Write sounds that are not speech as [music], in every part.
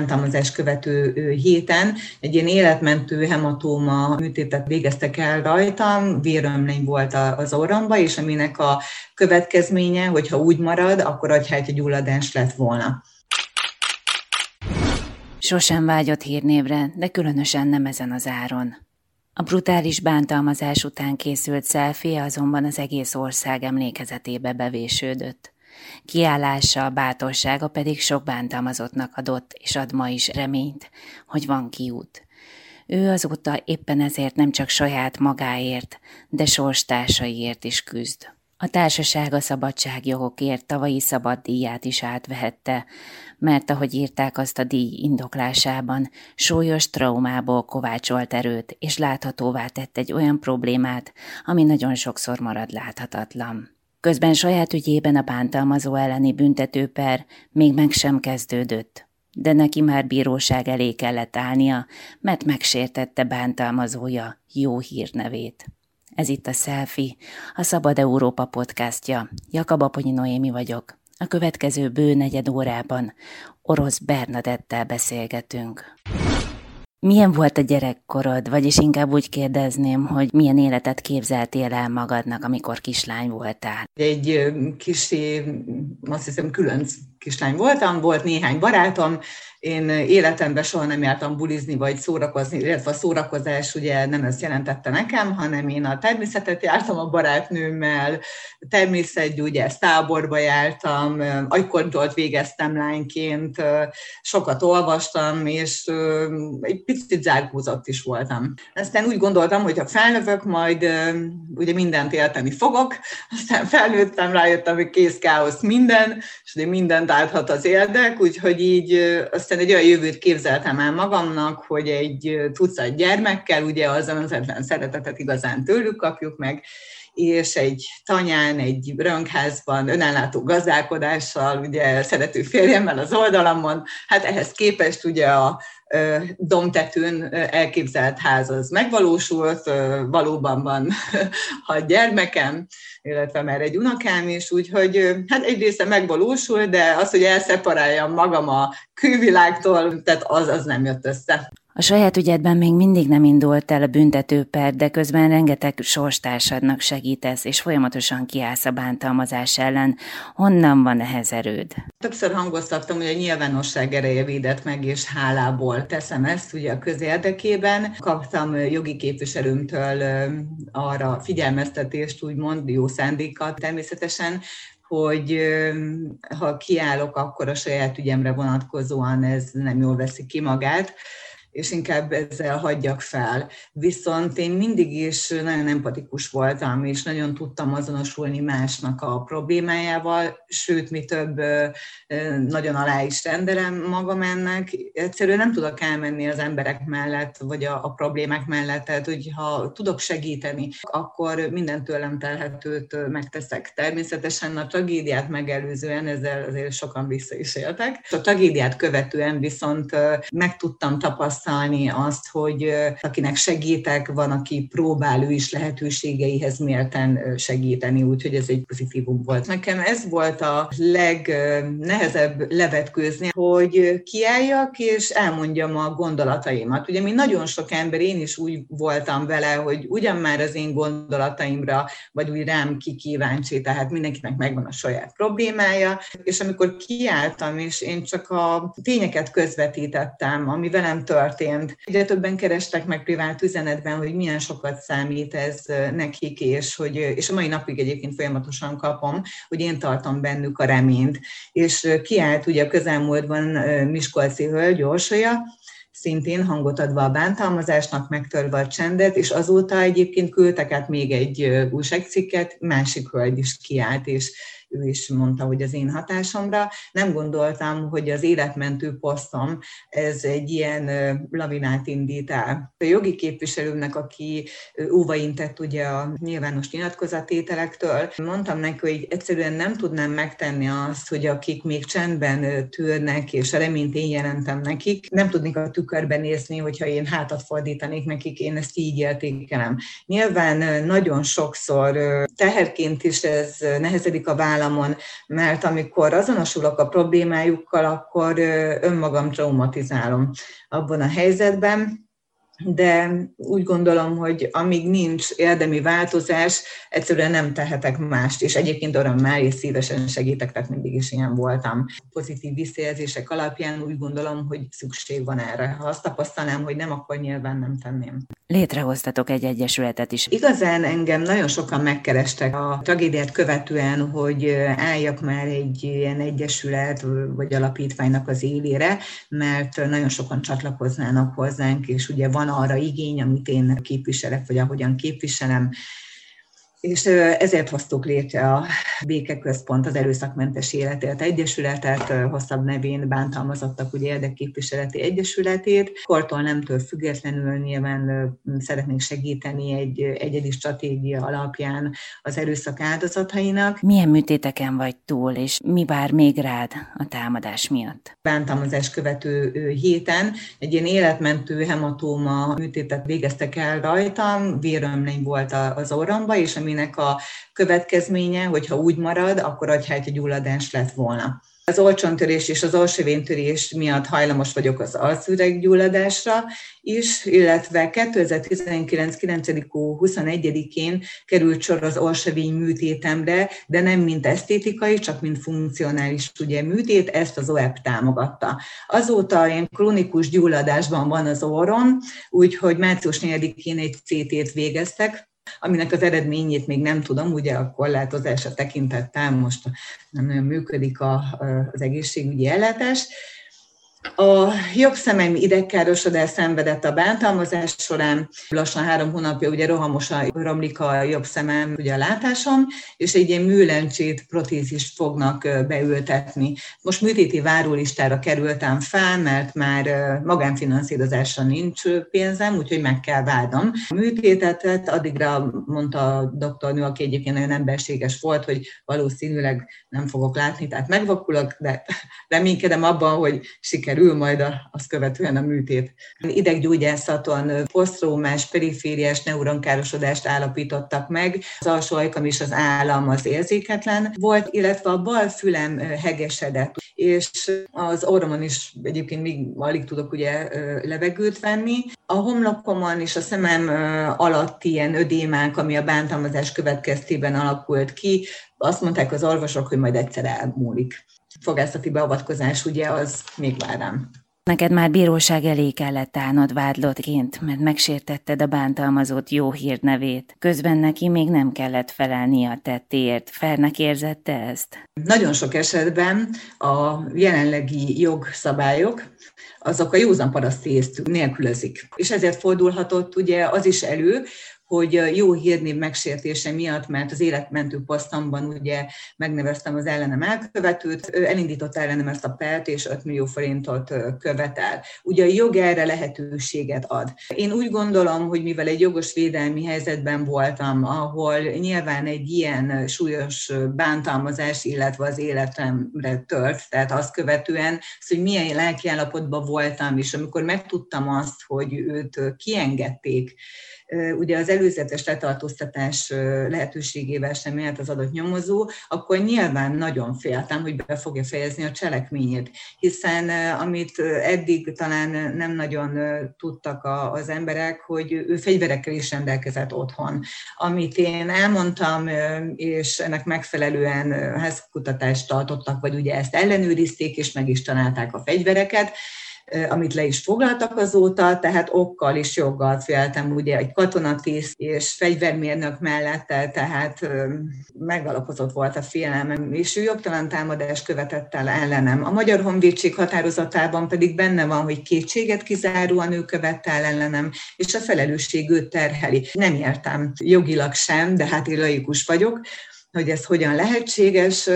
bántalmazás követő héten egy ilyen életmentő hematóma műtétet végeztek el rajtam, vérömlény volt az orromba, és aminek a következménye, hogyha úgy marad, akkor agyhájtja gyulladás lett volna. Sosem vágyott hírnévre, de különösen nem ezen az áron. A brutális bántalmazás után készült szelfie azonban az egész ország emlékezetébe bevésődött. Kiállása, bátorsága pedig sok bántalmazottnak adott, és ad ma is reményt, hogy van kiút. Ő azóta éppen ezért nem csak saját magáért, de sorstársaiért is küzd. A társaság a szabadságjogokért tavalyi szabaddíját is átvehette, mert ahogy írták azt a díj indoklásában, súlyos traumából kovácsolt erőt, és láthatóvá tett egy olyan problémát, ami nagyon sokszor marad láthatatlan. Közben saját ügyében a bántalmazó elleni büntetőper még meg sem kezdődött, de neki már bíróság elé kellett állnia, mert megsértette bántalmazója jó hírnevét. Ez itt a Selfie, a Szabad Európa podcastja. Jakab Aponyi Noémi vagyok. A következő bő negyed órában orosz Bernadettel beszélgetünk. Milyen volt a gyerekkorod, vagyis inkább úgy kérdezném, hogy milyen életet képzeltél el magadnak, amikor kislány voltál? Egy kis, azt hiszem, különc kislány voltam, volt néhány barátom, én életemben soha nem jártam bulizni vagy szórakozni, illetve a szórakozás ugye nem ezt jelentette nekem, hanem én a természetet jártam a barátnőmmel, természetgyógyász táborba jártam, agykontrollt végeztem lányként, sokat olvastam, és egy picit zárkózott is voltam. Aztán úgy gondoltam, hogy ha felnövök, majd ugye mindent élteni fogok, aztán felnőttem, rájöttem, hogy kész káosz minden, és ugye mindent áthat az érdek, úgyhogy így azt aztán egy olyan jövőt képzeltem el magamnak, hogy egy tucat gyermekkel, ugye az önzetlen szeretetet igazán tőlük kapjuk meg, és egy tanyán, egy rönkházban, önellátó gazdálkodással, ugye szerető férjemmel az oldalamon, hát ehhez képest ugye a domtetőn elképzelt ház az megvalósult, valóban van [laughs] hat gyermekem, illetve már egy unokám is, úgyhogy hát egy része megvalósul, de az, hogy elszeparáljam magam a külvilágtól, tehát az, az nem jött össze. A saját ügyedben még mindig nem indult el a büntetőper, de közben rengeteg sorstársadnak segítesz, és folyamatosan kiállsz a bántalmazás ellen. Honnan van ehhez erőd? Többször hangoztattam, hogy a nyilvánosság ereje védett meg, és hálából teszem ezt ugye a közérdekében. Kaptam jogi képviselőmtől arra figyelmeztetést, úgymond jó szándékat természetesen, hogy ha kiállok, akkor a saját ügyemre vonatkozóan ez nem jól veszi ki magát és inkább ezzel hagyjak fel. Viszont én mindig is nagyon empatikus voltam, és nagyon tudtam azonosulni másnak a problémájával, sőt, mi több, nagyon alá is rendelem magam ennek. Egyszerűen nem tudok elmenni az emberek mellett, vagy a, a problémák mellett, tehát hogyha tudok segíteni, akkor minden tőlem telhetőt megteszek. Természetesen a tragédiát megelőzően ezzel azért sokan vissza is éltek. A tragédiát követően viszont meg tudtam tapasztalni, tapasztalni azt, hogy akinek segítek, van, aki próbál ő is lehetőségeihez mérten segíteni, úgyhogy ez egy pozitívum volt. Nekem ez volt a legnehezebb levetkőzni, hogy kiálljak és elmondjam a gondolataimat. Ugye mi nagyon sok ember, én is úgy voltam vele, hogy ugyan már az én gondolataimra, vagy úgy rám ki kíváncsi, tehát mindenkinek megvan a saját problémája, és amikor kiálltam, és én csak a tényeket közvetítettem, ami velem tört, történt. Egyre többen kerestek meg privát üzenetben, hogy milyen sokat számít ez nekik, és, hogy, és a mai napig egyébként folyamatosan kapom, hogy én tartom bennük a reményt. És kiállt ugye a közelmúltban Miskolci hölgy, Orsolya, szintén hangot adva a bántalmazásnak, megtörve a csendet, és azóta egyébként küldtek át még egy újságcikket, másik hölgy is kiállt, és ő is mondta, hogy az én hatásomra. Nem gondoltam, hogy az életmentő posztom ez egy ilyen lavinát indít el. A jogi képviselőmnek, aki óvaintett ugye a nyilvános nyilatkozatételektől, mondtam neki, hogy egyszerűen nem tudnám megtenni azt, hogy akik még csendben tűrnek, és reményt én jelentem nekik, nem tudnék a tükörben nézni, hogyha én hátat fordítanék nekik, én ezt így értékelem. Nyilván nagyon sokszor teherként is ez nehezedik a vállalat, államon, mert amikor azonosulok a problémájukkal, akkor önmagam traumatizálom abban a helyzetben, de úgy gondolom, hogy amíg nincs érdemi változás, egyszerűen nem tehetek mást, és egyébként örömmel és szívesen segítek, tehát mindig is ilyen voltam. Pozitív visszajelzések alapján úgy gondolom, hogy szükség van erre. Ha azt tapasztalnám, hogy nem, akkor nyilván nem tenném. Létrehoztatok egy egyesületet is. Igazán engem nagyon sokan megkerestek a tragédiát követően, hogy álljak már egy ilyen egyesület vagy alapítványnak az élére, mert nagyon sokan csatlakoznának hozzánk, és ugye van arra igény, amit én képviselek, vagy ahogyan képviselem, és ezért hoztuk létre a Békeközpont, az Erőszakmentes Életért Egyesületet, hosszabb nevén bántalmazottak ugye érdekképviseleti egyesületét. Kortól nemtől függetlenül nyilván szeretnénk segíteni egy egyedi stratégia alapján az erőszak áldozatainak. Milyen műtéteken vagy túl, és mi vár még rád a támadás miatt? Bántalmazás követő héten egy ilyen életmentő hematóma műtétet végeztek el rajtam, vérömlény volt az orramba, és ami aminek a következménye, hogyha úgy marad, akkor agyhájtja gyulladás lett volna. Az olcsontörés és az alsóvéntörés miatt hajlamos vagyok az alszüreggyulladásra is, illetve 2019. 9. 21-én került sor az alsóvény műtétemre, de nem mint esztétikai, csak mint funkcionális ugye, műtét, ezt az OEP támogatta. Azóta ilyen krónikus gyulladásban van az orrom, úgyhogy március 4-én egy CT-t végeztek, aminek az eredményét még nem tudom, ugye a korlátozásra tekintettel most nem nagyon működik a, az egészségügyi ellátás, a jobb szemem idegkárosodás szenvedett a bántalmazás során. Lassan három hónapja ugye rohamosan romlik a jobb szemem, ugye a látásom, és egy ilyen műlencsét, protézist fognak beültetni. Most műtéti várólistára kerültem fel, mert már magánfinanszírozásra nincs pénzem, úgyhogy meg kell várnom. A műtétet addigra mondta a doktornő, aki egyébként nagyon emberséges volt, hogy valószínűleg nem fogok látni, tehát megvakulok, de reménykedem abban, hogy siker kerül majd azt követően a műtét. Ideggyógyászaton posztrómás, perifériás neuronkárosodást állapítottak meg. Az alsó ajkam és az állam az érzéketlen volt, illetve a bal fülem hegesedett, és az orromon is egyébként még alig tudok ugye levegőt venni. A homlokomon és a szemem alatt ilyen ödémák, ami a bántalmazás következtében alakult ki, azt mondták az orvosok, hogy majd egyszer elmúlik fogászati beavatkozás ugye az még vár rám. Neked már bíróság elé kellett állnod vádlottként, mert megsértetted a bántalmazott jó hírnevét. Közben neki még nem kellett felelni a tettéért. Fernek érzette ezt? Nagyon sok esetben a jelenlegi jogszabályok azok a józan paraszti nélkülözik. És ezért fordulhatott ugye az is elő, hogy jó hírnév megsértése miatt, mert az életmentő posztomban ugye megneveztem az ellenem elkövetőt, elindított ellenem ezt a pert, és 5 millió forintot követel. Ugye a jog erre lehetőséget ad. Én úgy gondolom, hogy mivel egy jogos védelmi helyzetben voltam, ahol nyilván egy ilyen súlyos bántalmazás, illetve az életemre tört, tehát azt követően, hogy milyen lelkiállapotban voltam, és amikor megtudtam azt, hogy őt kiengedték, ugye az előzetes letartóztatás lehetőségével sem élt az adott nyomozó, akkor nyilván nagyon féltem, hogy be fogja fejezni a cselekményét, hiszen amit eddig talán nem nagyon tudtak az emberek, hogy ő fegyverekkel is rendelkezett otthon. Amit én elmondtam, és ennek megfelelően házkutatást tartottak, vagy ugye ezt ellenőrizték, és meg is találták a fegyvereket, amit le is foglaltak azóta, tehát okkal is joggal féltem, ugye egy katonatiszt és fegyvermérnök mellette, tehát megalapozott volt a félelmem, és ő jogtalan támadást követett el ellenem. A Magyar Honvédség határozatában pedig benne van, hogy kétséget kizáróan ő követte el ellenem, és a felelősség őt terheli. Nem értem jogilag sem, de hát én laikus vagyok, hogy ez hogyan lehetséges.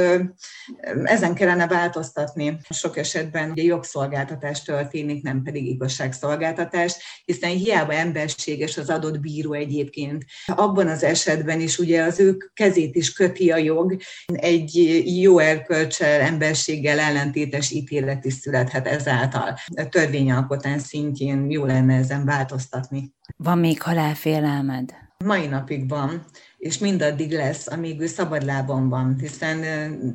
Ezen kellene változtatni. Sok esetben ugye jogszolgáltatás történik, nem pedig igazságszolgáltatás, hiszen hiába emberséges az adott bíró egyébként. Abban az esetben is ugye az ők kezét is köti a jog, egy jó erkölcsel, emberséggel ellentétes ítélet is születhet ezáltal. A törvényalkotás szintjén jó lenne ezen változtatni. Van még halálfélelmed? Mai napig van és mindaddig lesz, amíg ő szabadlában van, hiszen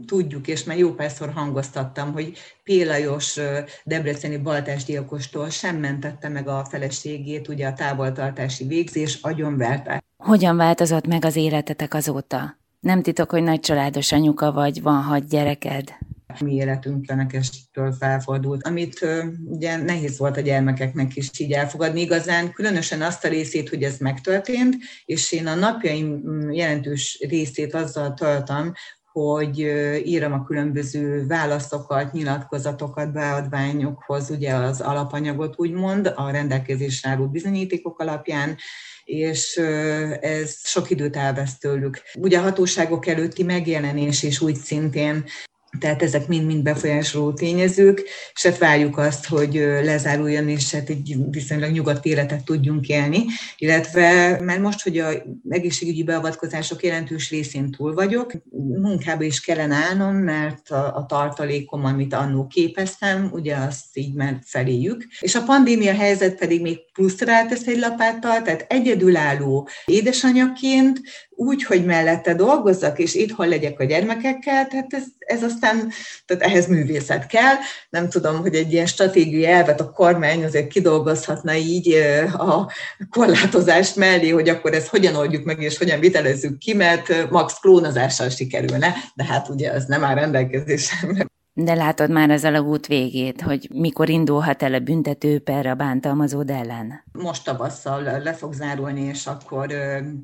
tudjuk, és már jó párszor hangoztattam, hogy Pélajos debreceni baltásgyilkostól sem mentette meg a feleségét, ugye a távoltartási végzés agyonverte. Hogyan változott meg az életetek azóta? Nem titok, hogy nagy családos anyuka vagy, van hat gyereked? Mi életünk fenekestől felfordult, amit ugye nehéz volt a gyermekeknek is így elfogadni. Igazán különösen azt a részét, hogy ez megtörtént, és én a napjaim jelentős részét azzal töltöm, hogy írom a különböző válaszokat, nyilatkozatokat, beadványokhoz, ugye az alapanyagot úgymond, a rendelkezésre álló bizonyítékok alapján, és ez sok időt elvesz tőlük. Ugye a hatóságok előtti megjelenés is úgy szintén tehát ezek mind-mind befolyásoló tényezők, és hát várjuk azt, hogy lezáruljon, és hát egy viszonylag nyugodt életet tudjunk élni, illetve mert most, hogy a egészségügyi beavatkozások jelentős részén túl vagyok, munkába is kellene állnom, mert a, a tartalékom, amit annó képeztem, ugye azt így már feléjük. És a pandémia helyzet pedig még pluszra rátesz egy lapáttal, tehát egyedülálló édesanyaként úgy, hogy mellette dolgozzak, és itthon legyek a gyermekekkel, tehát ez, ez aztán, tehát ehhez művészet kell. Nem tudom, hogy egy ilyen stratégiai elvet a kormány azért kidolgozhatna így a korlátozást mellé, hogy akkor ezt hogyan oldjuk meg, és hogyan vitelezzük ki, mert max klónozással sikerülne, de hát ugye ez nem áll rendelkezésemre. De látod már az út végét, hogy mikor indulhat el a büntetőper a bántalmazód ellen? Most tavasszal le fog zárulni, és akkor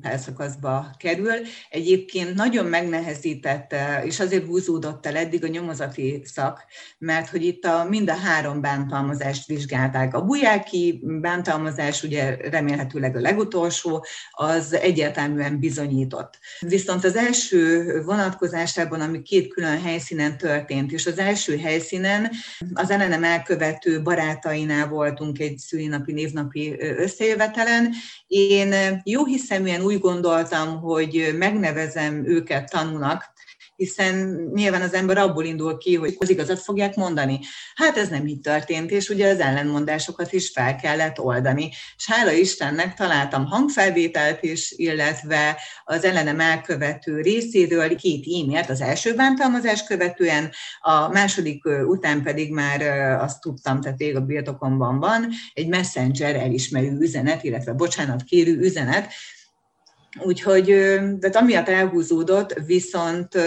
felszakaszba kerül. Egyébként nagyon megnehezítette, és azért húzódott el eddig a nyomozati szak, mert hogy itt a, mind a három bántalmazást vizsgálták. A bujáki bántalmazás, ugye remélhetőleg a legutolsó, az egyértelműen bizonyított. Viszont az első vonatkozásában, ami két külön helyszínen történt, és az első helyszínen az ellenem elkövető barátainál voltunk egy szülinapi, névnapi összejövetelen. Én jó hiszeműen úgy gondoltam, hogy megnevezem őket tanúnak, hiszen nyilván az ember abból indul ki, hogy az igazat fogják mondani. Hát ez nem így történt, és ugye az ellenmondásokat is fel kellett oldani. És hála Istennek találtam hangfelvételt is, illetve az ellenem elkövető részéről két e-mailt, az első bántalmazás követően, a második után pedig már azt tudtam, tehát ég a birtokomban van, egy messenger elismerő üzenet, illetve bocsánat kérő üzenet, Úgyhogy, tehát amiatt elhúzódott, viszont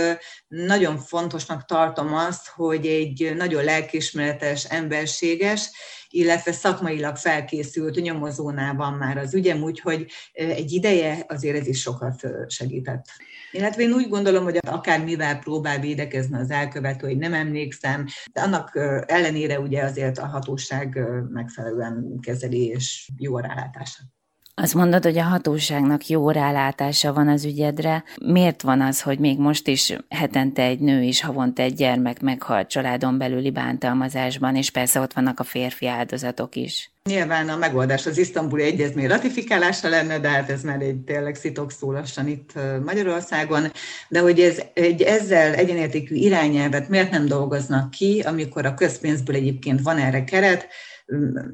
nagyon fontosnak tartom azt, hogy egy nagyon lelkismeretes, emberséges, illetve szakmailag felkészült nyomozónál van már az ügyem, úgyhogy egy ideje azért ez is sokat segített. Illetve én úgy gondolom, hogy akár mivel próbál védekezni az elkövető, hogy nem emlékszem, de annak ellenére ugye azért a hatóság megfelelően kezeli és jó a rálátása. Azt mondod, hogy a hatóságnak jó rálátása van az ügyedre. Miért van az, hogy még most is hetente egy nő is, havonta egy gyermek meghalt családon belüli bántalmazásban, és persze ott vannak a férfi áldozatok is? Nyilván a megoldás az isztambuli egyezmény ratifikálása lenne, de hát ez már egy tényleg szitok lassan itt Magyarországon. De hogy ez egy ezzel egyenértékű irányelvet miért nem dolgoznak ki, amikor a közpénzből egyébként van erre keret,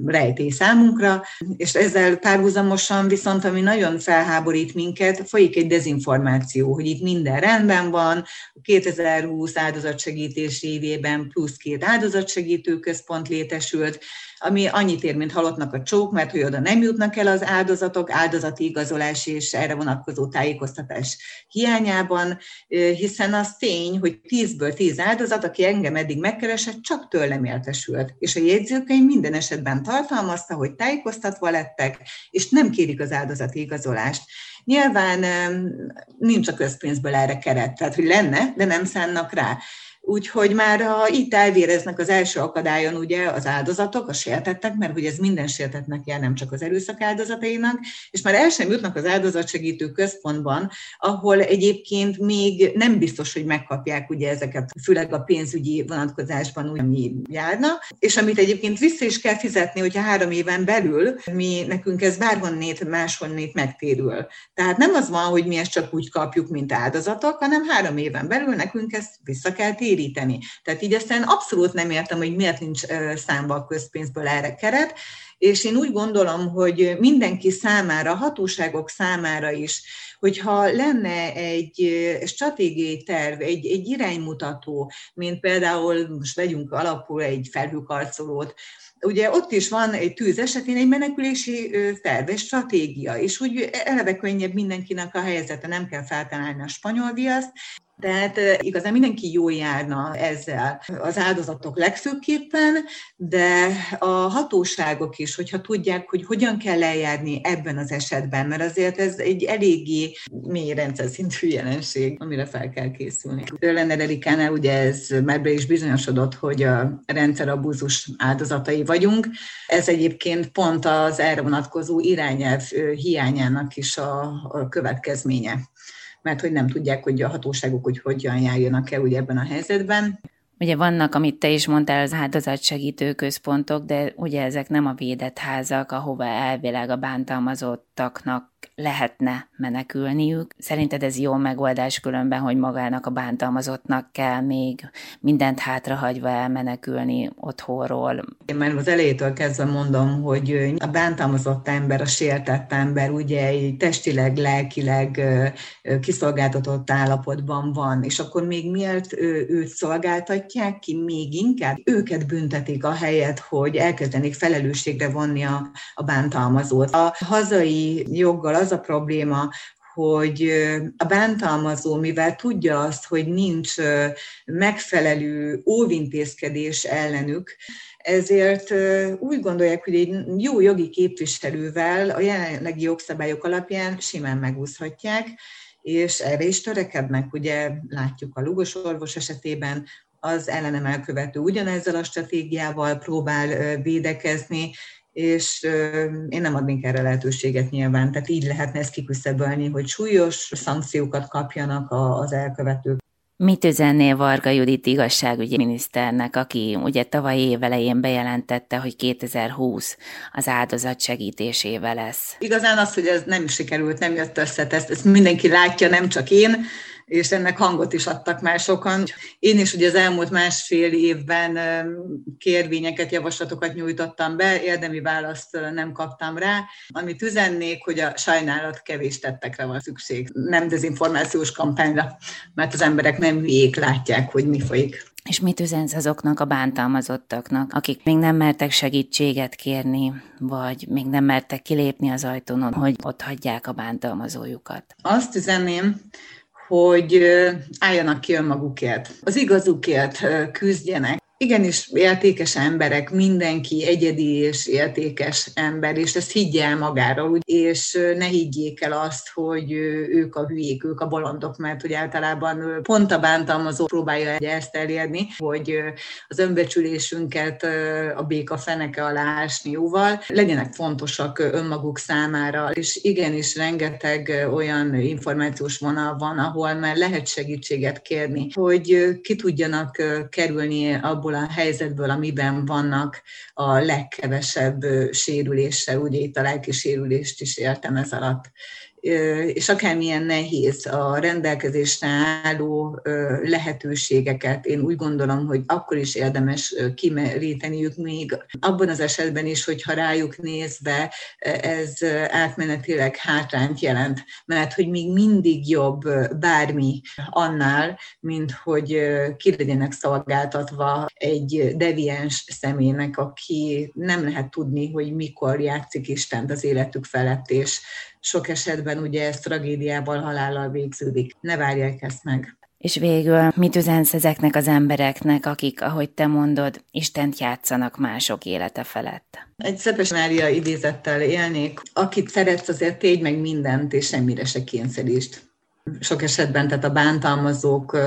rejtély számunkra, és ezzel párhuzamosan viszont, ami nagyon felháborít minket, folyik egy dezinformáció, hogy itt minden rendben van, a 2020 áldozatsegítés évében plusz két áldozatsegítő központ létesült, ami annyit ér, mint halottnak a csók, mert hogy oda nem jutnak el az áldozatok, áldozati igazolás és erre vonatkozó tájékoztatás hiányában, hiszen az tény, hogy tízből tíz áldozat, aki engem eddig megkeresett, csak tőlem értesült. És a jegyzőkönyv minden esetben tartalmazta, hogy tájékoztatva lettek, és nem kérik az áldozati igazolást. Nyilván nincs a közpénzből erre keret, tehát hogy lenne, de nem szánnak rá. Úgyhogy már ha itt elvéreznek az első akadályon ugye az áldozatok, a sértettek, mert hogy ez minden sértetnek jár, nem csak az erőszak áldozatainak, és már el sem jutnak az áldozatsegítő központban, ahol egyébként még nem biztos, hogy megkapják ugye ezeket, főleg a pénzügyi vonatkozásban úgy, ami járna, és amit egyébként vissza is kell fizetni, hogyha három éven belül mi nekünk ez bárhonnét, máshonnét megtérül. Tehát nem az van, hogy mi ezt csak úgy kapjuk, mint áldozatok, hanem három éven belül nekünk ezt vissza kell térni téríteni. Tehát így aztán abszolút nem értem, hogy miért nincs számba a közpénzből erre keret, és én úgy gondolom, hogy mindenki számára, hatóságok számára is, hogyha lenne egy stratégiai terv, egy, egy iránymutató, mint például, most vegyünk alapul egy felhőkarcolót, ugye ott is van egy tűz esetén egy menekülési terv, egy stratégia, és úgy eleve könnyebb mindenkinek a helyzete, nem kell feltalálni a spanyol viaszt, tehát igazán mindenki jól járna ezzel az áldozatok legfőképpen, de a hatóságok is, hogyha tudják, hogy hogyan kell eljárni ebben az esetben, mert azért ez egy eléggé mély rendszer szintű jelenség, amire fel kell készülni. Lenner Erikánál ugye ez már be is bizonyosodott, hogy a rendszerabúzus áldozatai vagyunk. Ez egyébként pont az erre vonatkozó irányelv hiányának is a következménye mert hogy nem tudják, hogy a hatóságok hogy hogyan járjanak el ugye ebben a helyzetben. Ugye vannak, amit te is mondtál, az áldozatsegítő központok, de ugye ezek nem a védett házak, ahova elvileg a bántalmazottaknak lehetne menekülniük. Szerinted ez jó megoldás különben, hogy magának a bántalmazottnak kell még mindent hátrahagyva elmenekülni otthonról? Én már az elejétől kezdve mondom, hogy a bántalmazott ember, a sértett ember ugye testileg, lelkileg kiszolgáltatott állapotban van, és akkor még miért őt szolgáltatják ki, még inkább őket büntetik a helyet, hogy elkezdenék felelősségre vonni a, a bántalmazót. A hazai joggal az a probléma, hogy a bántalmazó, mivel tudja azt, hogy nincs megfelelő óvintézkedés ellenük, ezért úgy gondolják, hogy egy jó jogi képviselővel a jelenlegi jogszabályok alapján simán megúszhatják, és erre is törekednek. Ugye látjuk a lugos orvos esetében, az ellenem elkövető ugyanezzel a stratégiával próbál védekezni, és én nem adnék erre lehetőséget nyilván. Tehát így lehetne ezt kiküszöbölni, hogy súlyos szankciókat kapjanak az elkövetők. Mit üzennél Varga Judit igazságügyi miniszternek, aki ugye tavaly évelején bejelentette, hogy 2020 az áldozat segítésével lesz? Igazán az, hogy ez nem sikerült, nem jött össze, ezt, ezt mindenki látja, nem csak én, és ennek hangot is adtak már sokan. Én is ugye az elmúlt másfél évben kérvényeket, javaslatokat nyújtottam be, érdemi választ nem kaptam rá. Amit üzennék, hogy a sajnálat kevés tettekre van szükség, nem dezinformációs kampányra, mert az emberek nem hülyék, látják, hogy mi folyik. És mit üzensz azoknak a bántalmazottaknak, akik még nem mertek segítséget kérni, vagy még nem mertek kilépni az ajtónon, hogy ott hagyják a bántalmazójukat? Azt üzenném, hogy álljanak ki önmagukért, az igazukért küzdjenek, igenis értékes emberek, mindenki egyedi és értékes ember, és ezt higgye el magára, és ne higgyék el azt, hogy ők a hülyék, ők a bolondok, mert hogy általában pont a bántalmazó próbálja ezt elérni, hogy az önbecsülésünket a béka feneke alá ásni jóval, legyenek fontosak önmaguk számára, és igenis rengeteg olyan információs vonal van, ahol már lehet segítséget kérni, hogy ki tudjanak kerülni abból, abból a helyzetből, amiben vannak a legkevesebb sérüléssel, ugye itt a lelki sérülést is értem ez alatt és akármilyen nehéz a rendelkezésre álló lehetőségeket, én úgy gondolom, hogy akkor is érdemes kimeríteniük még abban az esetben is, hogyha rájuk nézve ez átmenetileg hátrányt jelent, mert hogy még mindig jobb bármi annál, mint hogy ki legyenek szolgáltatva egy deviens személynek, aki nem lehet tudni, hogy mikor játszik Istent az életük felett, és sok esetben ugye ez tragédiával, halállal végződik. Ne várják ezt meg. És végül mit üzensz ezeknek az embereknek, akik, ahogy te mondod, Istent játszanak mások élete felett? Egy Szepes Mária idézettel élnék. Akit szeretsz, azért tégy meg mindent, és semmire se kényszerítsd sok esetben tehát a bántalmazók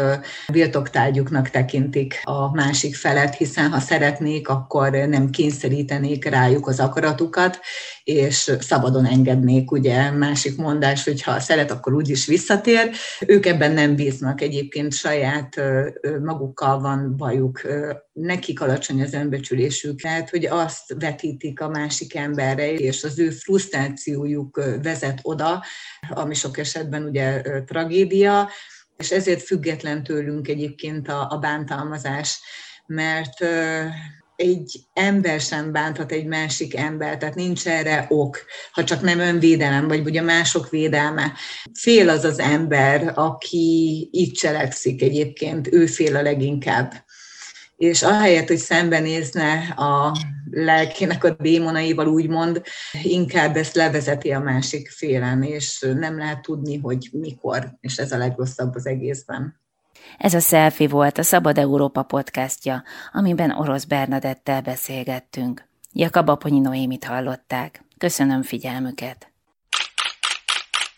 birtoktárgyuknak tekintik a másik felet, hiszen ha szeretnék, akkor nem kényszerítenék rájuk az akaratukat, és szabadon engednék, ugye másik mondás, hogy ha szeret, akkor úgyis visszatér. Ők ebben nem bíznak, egyébként saját magukkal van bajuk, nekik alacsony az önbecsülésük, lehet, hogy azt vetítik a másik emberre, és az ő frusztrációjuk vezet oda, ami sok esetben ugye tragédia, és ezért független tőlünk egyébként a, a bántalmazás, mert egy ember sem bánthat egy másik ember, tehát nincs erre ok, ha csak nem önvédelem, vagy ugye mások védelme. Fél az az ember, aki itt cselekszik egyébként, ő fél a leginkább. És ahelyett, hogy szembenézne a lelkének a démonaival, úgymond, inkább ezt levezeti a másik félen, és nem lehet tudni, hogy mikor, és ez a legrosszabb az egészben. Ez a Selfie volt a Szabad Európa podcastja, amiben Orosz Bernadettel beszélgettünk. Jakab Aponyi Noémit hallották. Köszönöm figyelmüket!